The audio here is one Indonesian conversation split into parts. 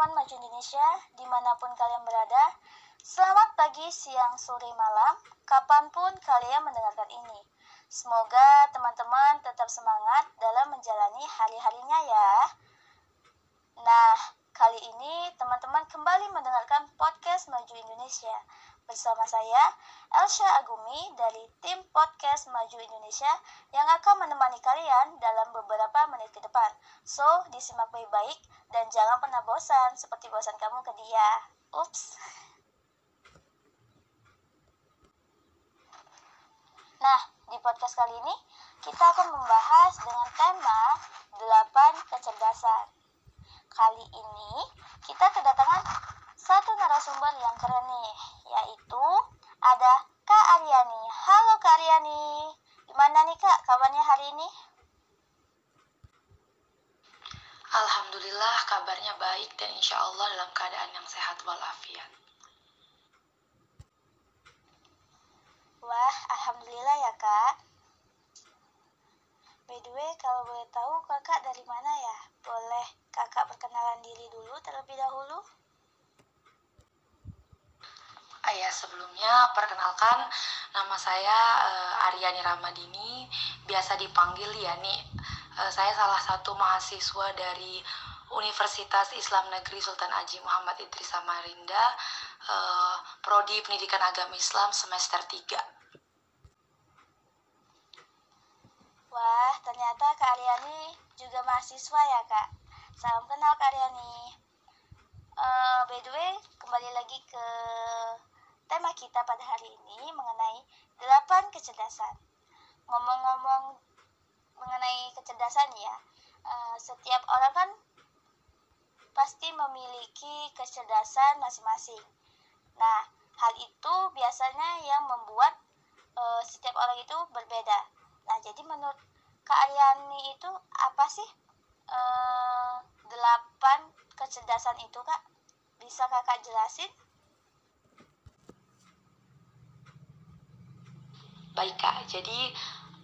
teman-teman Maju Indonesia di mana pun kalian berada. Selamat pagi, siang, sore, malam, kapan pun kalian mendengarkan ini. Semoga teman-teman tetap semangat dalam menjalani hari-harinya ya. Nah, kali ini teman-teman kembali mendengarkan podcast Maju Indonesia bersama saya Elsha Agumi dari tim podcast Maju Indonesia yang akan menemani kalian dalam beberapa menit ke depan. So, disimak baik-baik dan jangan pernah bosan seperti bosan kamu ke dia. Ups. Nah, di podcast kali ini kita akan membahas dengan tema 8 kecerdasan. Kali ini kita kedatangan satu narasumber yang keren nih, yaitu ada Kak Aryani. Halo Kak Aryani, gimana nih Kak kabarnya hari ini? Alhamdulillah kabarnya baik dan insya Allah dalam keadaan yang sehat walafiat. Wah, Alhamdulillah ya Kak. By the way, kalau boleh tahu kakak dari mana ya? Boleh kakak perkenalan diri dulu terlebih dahulu? Ayah sebelumnya perkenalkan nama saya uh, Aryani Ramadini, biasa dipanggil Yani. Uh, saya salah satu mahasiswa dari Universitas Islam Negeri Sultan Haji Muhammad Idris Samarinda, uh, prodi Pendidikan Agama Islam semester 3. Wah, ternyata Kak Aryani juga mahasiswa ya, Kak. Salam kenal Kak Aryani. Uh, by the way, kembali lagi ke tema kita pada hari ini mengenai delapan kecerdasan. Ngomong-ngomong mengenai kecerdasan ya, uh, setiap orang kan pasti memiliki kecerdasan masing-masing. Nah, hal itu biasanya yang membuat uh, setiap orang itu berbeda. Nah, jadi menurut Kak Aryani itu apa sih uh, delapan kecerdasan itu, Kak? Bisa kakak jelasin? Baik kak, jadi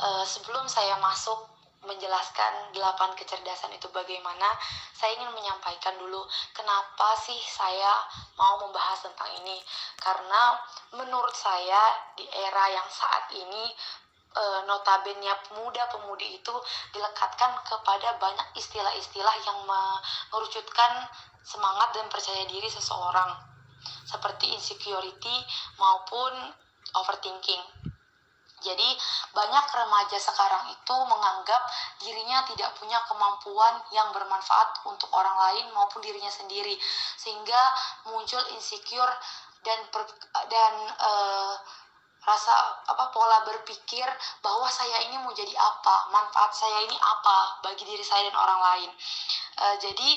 uh, sebelum saya masuk menjelaskan delapan kecerdasan itu bagaimana, saya ingin menyampaikan dulu kenapa sih saya mau membahas tentang ini. Karena menurut saya di era yang saat ini e, notabene pemuda-pemudi itu dilekatkan kepada banyak istilah-istilah yang mengerucutkan semangat dan percaya diri seseorang seperti insecurity maupun overthinking. Jadi banyak remaja sekarang itu menganggap dirinya tidak punya kemampuan yang bermanfaat untuk orang lain maupun dirinya sendiri. Sehingga muncul insecure dan per, dan uh, rasa apa pola berpikir bahwa saya ini mau jadi apa manfaat saya ini apa bagi diri saya dan orang lain. Uh, jadi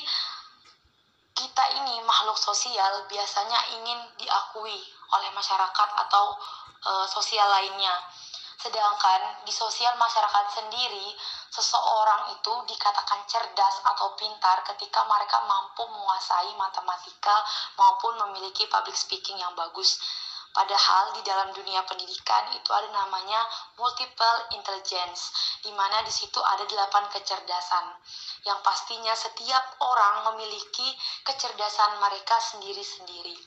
kita ini makhluk sosial biasanya ingin diakui oleh masyarakat atau uh, sosial lainnya Sedangkan di sosial masyarakat sendiri, seseorang itu dikatakan cerdas atau pintar ketika mereka mampu menguasai matematika maupun memiliki public speaking yang bagus. Padahal di dalam dunia pendidikan itu ada namanya multiple intelligence, di mana di situ ada delapan kecerdasan. Yang pastinya setiap orang memiliki kecerdasan mereka sendiri-sendiri.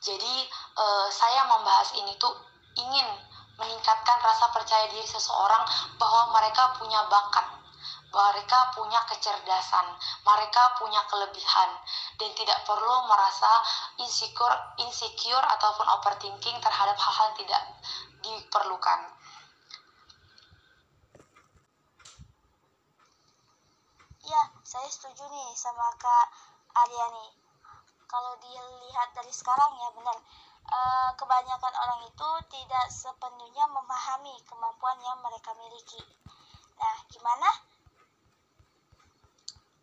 Jadi uh, saya membahas ini tuh ingin meningkatkan rasa percaya diri seseorang bahwa mereka punya bakat, mereka punya kecerdasan, mereka punya kelebihan dan tidak perlu merasa insecure, insecure ataupun overthinking terhadap hal-hal tidak diperlukan. Ya, saya setuju nih sama Kak Aryani. Kalau dilihat dari sekarang ya benar, uh, kebanyakan orang itu tidak sepenuhnya memahami kemampuan yang mereka miliki. Nah, gimana?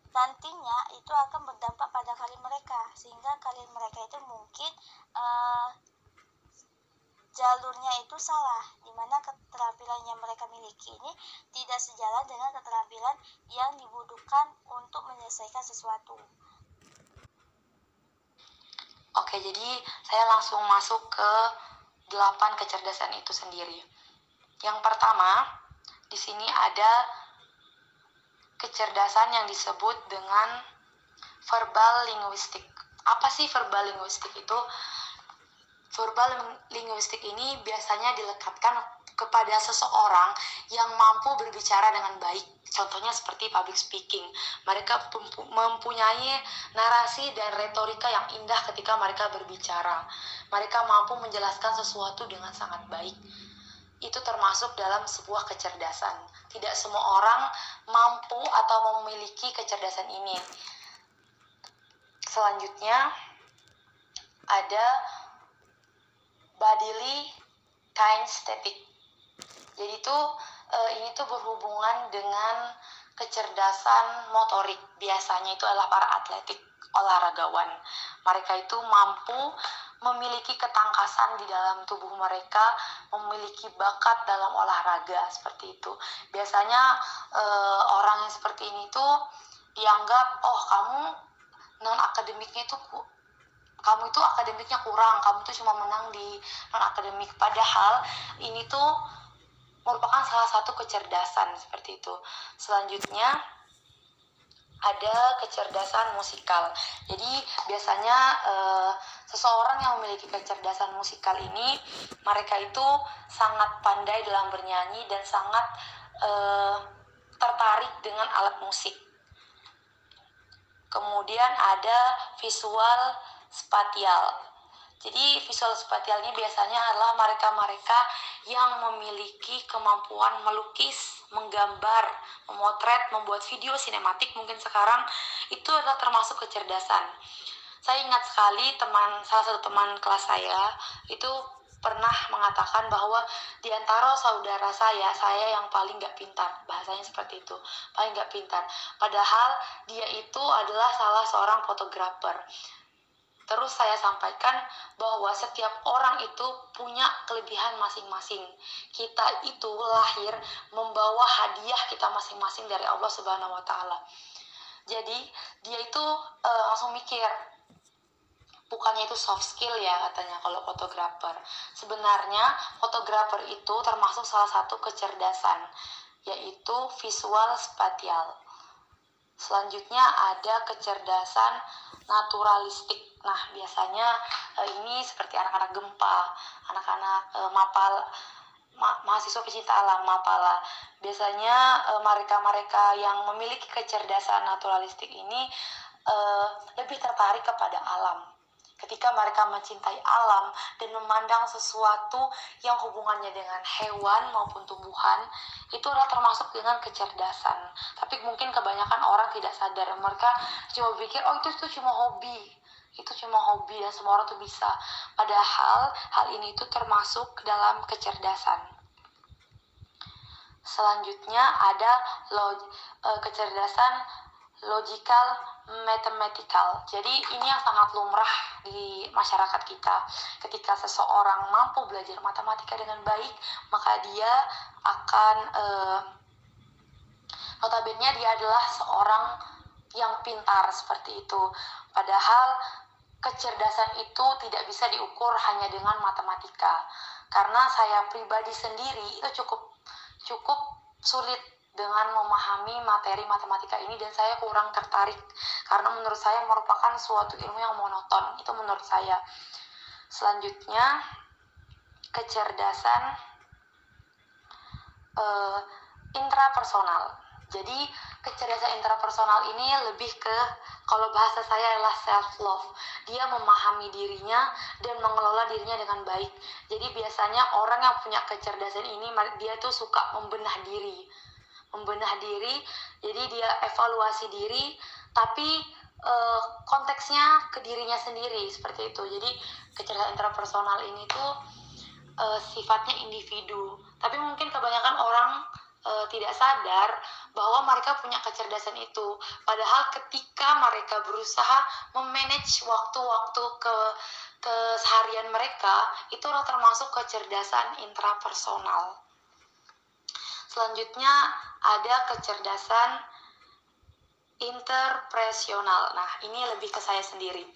Nantinya itu akan berdampak pada karir mereka, sehingga karir mereka itu mungkin uh, jalurnya itu salah, di mana keterampilan yang mereka miliki ini tidak sejalan dengan keterampilan yang dibutuhkan untuk menyelesaikan sesuatu. Oke, jadi saya langsung masuk ke delapan kecerdasan itu sendiri. Yang pertama, di sini ada kecerdasan yang disebut dengan verbal linguistik. Apa sih verbal linguistik itu? Verbal linguistik ini biasanya dilekatkan kepada seseorang yang mampu berbicara dengan baik. Contohnya seperti public speaking. Mereka mempunyai narasi dan retorika yang indah ketika mereka berbicara. Mereka mampu menjelaskan sesuatu dengan sangat baik. Itu termasuk dalam sebuah kecerdasan. Tidak semua orang mampu atau memiliki kecerdasan ini. Selanjutnya ada bodily kinesthetic jadi itu uh, ini tuh berhubungan dengan kecerdasan motorik. Biasanya itu adalah para atletik olahragawan. Mereka itu mampu memiliki ketangkasan di dalam tubuh mereka, memiliki bakat dalam olahraga seperti itu. Biasanya uh, orang yang seperti ini tuh dianggap oh kamu non akademiknya itu kamu itu akademiknya kurang, kamu tuh cuma menang di non akademik. Padahal ini tuh merupakan salah satu kecerdasan seperti itu. Selanjutnya ada kecerdasan musikal. Jadi biasanya uh, seseorang yang memiliki kecerdasan musikal ini mereka itu sangat pandai dalam bernyanyi dan sangat uh, tertarik dengan alat musik. Kemudian ada visual spatial. Jadi visual spatial ini biasanya adalah mereka-mereka yang memiliki kemampuan melukis, menggambar, memotret, membuat video sinematik mungkin sekarang itu adalah termasuk kecerdasan. Saya ingat sekali teman salah satu teman kelas saya itu pernah mengatakan bahwa di antara saudara saya, saya yang paling gak pintar. Bahasanya seperti itu, paling gak pintar. Padahal dia itu adalah salah seorang fotografer. Terus saya sampaikan bahwa setiap orang itu punya kelebihan masing-masing. Kita itu lahir membawa hadiah kita masing-masing dari Allah Subhanahu wa taala. Jadi, dia itu uh, langsung mikir bukannya itu soft skill ya katanya kalau fotografer. Sebenarnya fotografer itu termasuk salah satu kecerdasan yaitu visual spatial. Selanjutnya ada kecerdasan naturalistik Nah, biasanya uh, ini seperti anak-anak gempa, anak-anak uh, mapal ma mahasiswa pecinta alam mapala. Biasanya mereka-mereka uh, yang memiliki kecerdasan naturalistik ini lebih tertarik kepada alam. Ketika mereka mencintai alam dan memandang sesuatu yang hubungannya dengan hewan maupun tumbuhan, itu adalah termasuk dengan kecerdasan. Tapi mungkin kebanyakan orang tidak sadar, mereka cuma pikir, oh itu itu cuma hobi, itu cuma hobi dan semua orang tuh bisa. Padahal hal ini itu termasuk dalam kecerdasan. Selanjutnya ada log uh, kecerdasan logical mathematical. Jadi ini yang sangat lumrah di masyarakat kita. Ketika seseorang mampu belajar matematika dengan baik maka dia akan uh, notabene dia adalah seorang yang pintar seperti itu. Padahal kecerdasan itu tidak bisa diukur hanya dengan matematika. Karena saya pribadi sendiri itu cukup cukup sulit dengan memahami materi matematika ini dan saya kurang tertarik karena menurut saya merupakan suatu ilmu yang monoton itu menurut saya selanjutnya kecerdasan uh, intrapersonal jadi kecerdasan intrapersonal ini lebih ke kalau bahasa saya adalah self love. Dia memahami dirinya dan mengelola dirinya dengan baik. Jadi biasanya orang yang punya kecerdasan ini dia tuh suka membenah diri. Membenah diri, jadi dia evaluasi diri tapi uh, konteksnya ke dirinya sendiri seperti itu. Jadi kecerdasan intrapersonal ini tuh uh, sifatnya individu. Tapi mungkin kebanyakan orang e, tidak sadar bahwa mereka punya kecerdasan itu. Padahal ketika mereka berusaha memanage waktu-waktu ke keseharian mereka, itu termasuk kecerdasan intrapersonal. Selanjutnya ada kecerdasan interpresional. Nah, ini lebih ke saya sendiri.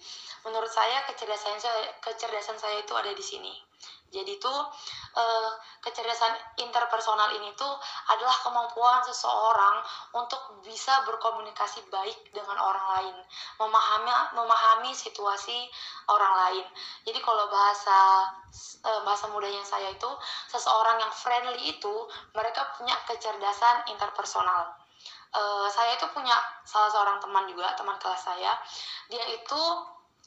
Menurut saya kecerdasan saya, kecerdasan saya itu ada di sini. Jadi tuh eh, kecerdasan interpersonal ini tuh adalah kemampuan seseorang untuk bisa berkomunikasi baik dengan orang lain, memahami memahami situasi orang lain. Jadi kalau bahasa eh, bahasa mudanya saya itu seseorang yang friendly itu mereka punya kecerdasan interpersonal. Uh, saya itu punya salah seorang teman juga teman kelas saya dia itu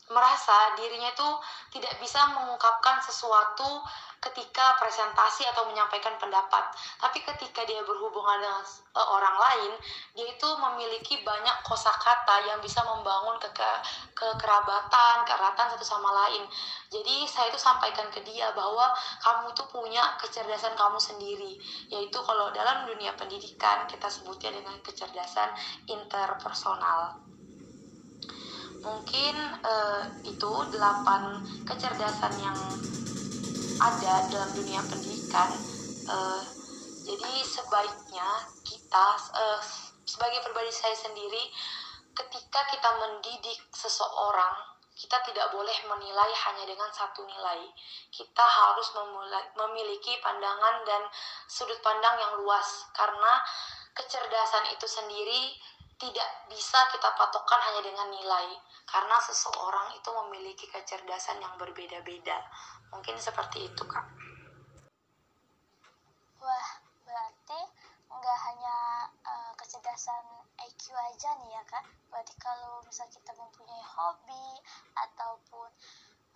merasa dirinya itu tidak bisa mengungkapkan sesuatu ketika presentasi atau menyampaikan pendapat. Tapi ketika dia berhubungan dengan uh, orang lain, dia itu memiliki banyak kosakata yang bisa membangun ke, ke kekerabatan, keeratan satu sama lain. Jadi saya itu sampaikan ke dia bahwa kamu tuh punya kecerdasan kamu sendiri, yaitu kalau dalam dunia pendidikan kita sebutnya dengan kecerdasan interpersonal mungkin uh, itu delapan kecerdasan yang ada dalam dunia pendidikan uh, jadi sebaiknya kita uh, sebagai pribadi saya sendiri ketika kita mendidik seseorang kita tidak boleh menilai hanya dengan satu nilai. Kita harus memulai, memiliki pandangan dan sudut pandang yang luas karena kecerdasan itu sendiri tidak bisa kita patokkan hanya dengan nilai karena seseorang itu memiliki kecerdasan yang berbeda-beda. Mungkin seperti itu kak. Wah berarti nggak hanya uh, kecerdasan IQ aja nih ya kak? Berarti kalau misal kita mempunyai hobi ataupun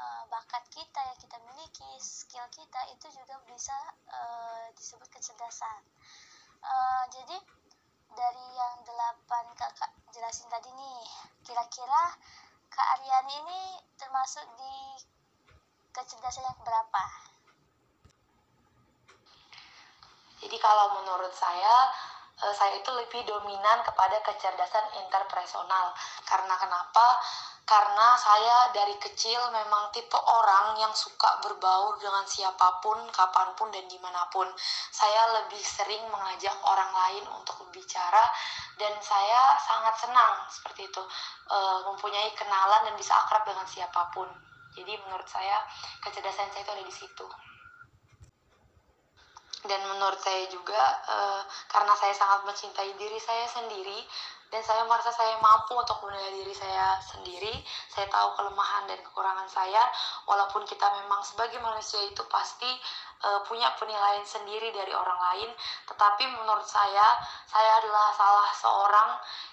uh, bakat kita yang kita miliki skill kita itu juga bisa uh, disebut kecerdasan. Uh, jadi dari yang delapan kakak jelasin tadi nih kira-kira kak Aryani ini termasuk di kecerdasan yang berapa? Jadi kalau menurut saya eh, saya itu lebih dominan kepada kecerdasan interpersonal karena kenapa karena saya dari kecil memang tipe orang yang suka berbaur dengan siapa pun, kapan pun, dan di mana pun. Saya lebih sering mengajak orang lain untuk berbicara, dan saya sangat senang seperti itu, e, mempunyai kenalan dan bisa akrab dengan siapa pun. Jadi menurut saya kecerdasan saya itu ada di situ. Dan menurut saya juga e, karena saya sangat mencintai diri saya sendiri, dan saya merasa saya mampu untuk menilai diri saya sendiri saya tahu kelemahan dan kekurangan saya walaupun kita memang sebagai manusia itu pasti uh, punya penilaian sendiri dari orang lain tetapi menurut saya saya adalah salah seorang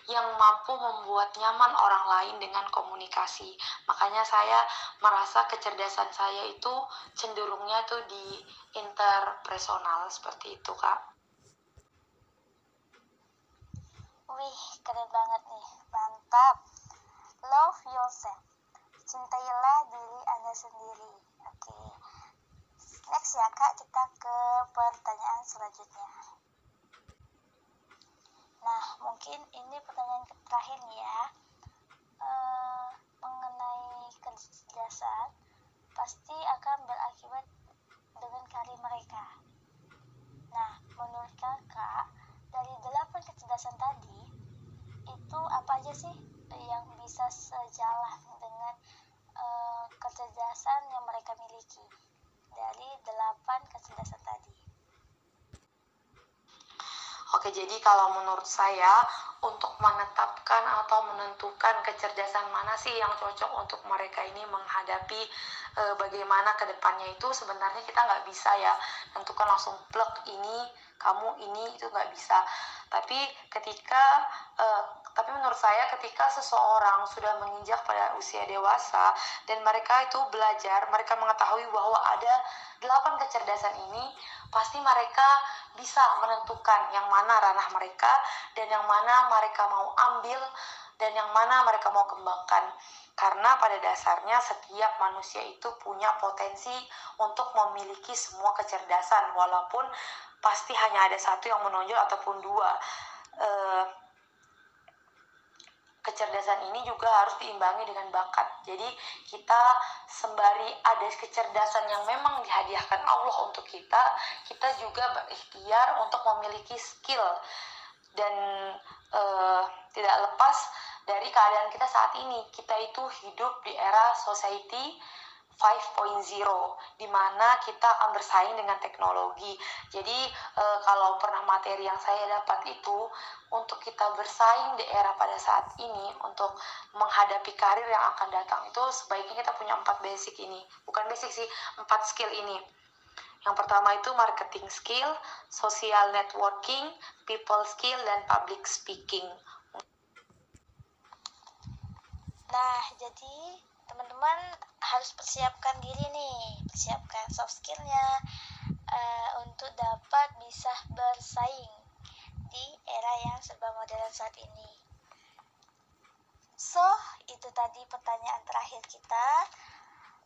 yang mampu membuat nyaman orang lain dengan komunikasi makanya saya merasa kecerdasan saya itu cenderungnya tuh di interpersonal seperti itu kak Wih, keren banget nih. Mantap. Love yourself. Cintailah diri Anda sendiri. Next ya, Kak, kita ke pertanyaan selanjutnya. Nah, mungkin ini pertanyaan terakhir nih ya. Uh, mengenai kecerdasan pasti akan berakibat dengan karir mereka. Nah, menurut kakak, dari delapan kecerdasan tadi, itu apa aja sih yang bisa sejalan dengan uh, kecerdasan yang mereka miliki dari delapan kecerdasan tadi? Oke, jadi kalau menurut saya untuk menetapkan atau menentukan kecerdasan mana sih yang cocok untuk mereka ini menghadapi e, bagaimana ke depannya itu sebenarnya kita nggak bisa ya tentukan langsung plug ini kamu ini itu nggak bisa tapi ketika uh, tapi menurut saya ketika seseorang sudah menginjak pada usia dewasa dan mereka itu belajar mereka mengetahui bahwa ada delapan kecerdasan ini pasti mereka bisa menentukan yang mana ranah mereka dan yang mana mereka mau ambil dan yang mana mereka mau kembangkan. Karena pada dasarnya setiap manusia itu punya potensi untuk memiliki semua kecerdasan walaupun pasti hanya ada satu yang menonjol ataupun dua. Uh, kecerdasan ini juga harus diimbangi dengan bakat. Jadi kita sembari ada kecerdasan yang memang dihadiahkan Allah untuk kita, kita juga berikhtiar untuk memiliki skill dan uh, tidak lepas dari keadaan kita saat ini. Kita itu hidup di era society 5.0 di mana kita akan bersaing dengan teknologi. Jadi e, kalau pernah materi yang saya dapat itu untuk kita bersaing di era pada saat ini untuk menghadapi karir yang akan datang itu sebaiknya kita punya empat basic ini. Bukan basic sih, empat skill ini. Yang pertama itu marketing skill, social networking, people skill, dan public speaking. Nah, jadi teman-teman harus persiapkan diri nih persiapkan soft skillnya uh, untuk dapat bisa bersaing di era yang serba modern saat ini. So itu tadi pertanyaan terakhir kita.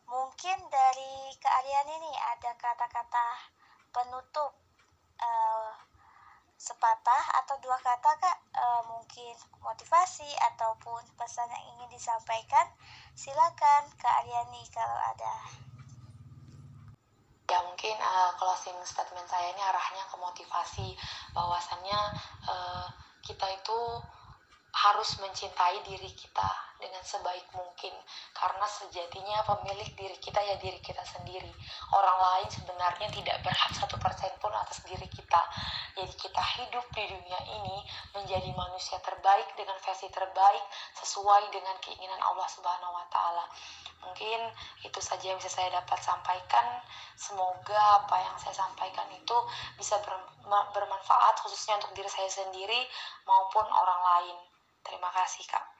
Mungkin dari kearian ini ada kata-kata penutup uh, sepatah atau dua kata kak? E, mungkin motivasi ataupun pesan yang ingin disampaikan silakan kak Aryani kalau ada. Ya mungkin uh, closing statement saya ini arahnya ke motivasi. Bahwasannya uh, kita itu harus mencintai diri kita dengan sebaik mungkin. Karena sejatinya pemilik diri kita ya diri kita sendiri. Orang lain sebenarnya tidak berhak satu persen pun atas diri kita. Jadi kita hidup di dunia ini menjadi manusia terbaik dengan versi terbaik sesuai dengan keinginan Allah Subhanahu wa taala. Mungkin itu saja yang bisa saya dapat sampaikan. Semoga apa yang saya sampaikan itu bisa bermanfaat khususnya untuk diri saya sendiri maupun orang lain. Terima kasih, Kak.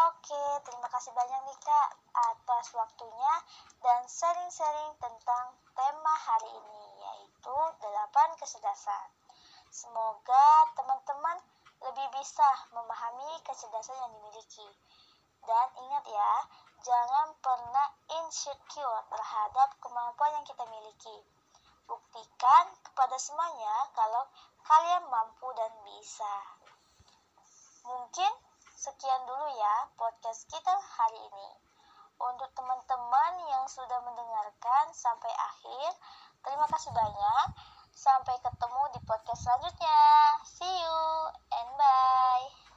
Oke, terima kasih banyak nih Kak atas waktunya dan sharing-sharing tentang tema hari ini yaitu delapan kecerdasan. Semoga teman-teman lebih bisa memahami kecerdasan yang dimiliki. Dan ingat ya, jangan pernah insecure terhadap kemampuan yang kita miliki. Buktikan kepada semuanya kalau kalian mampu dan bisa. Mungkin Sekian dulu ya podcast kita hari ini. Untuk teman-teman yang sudah mendengarkan sampai akhir, terima kasih banyak. Sampai ketemu di podcast selanjutnya. See you and bye.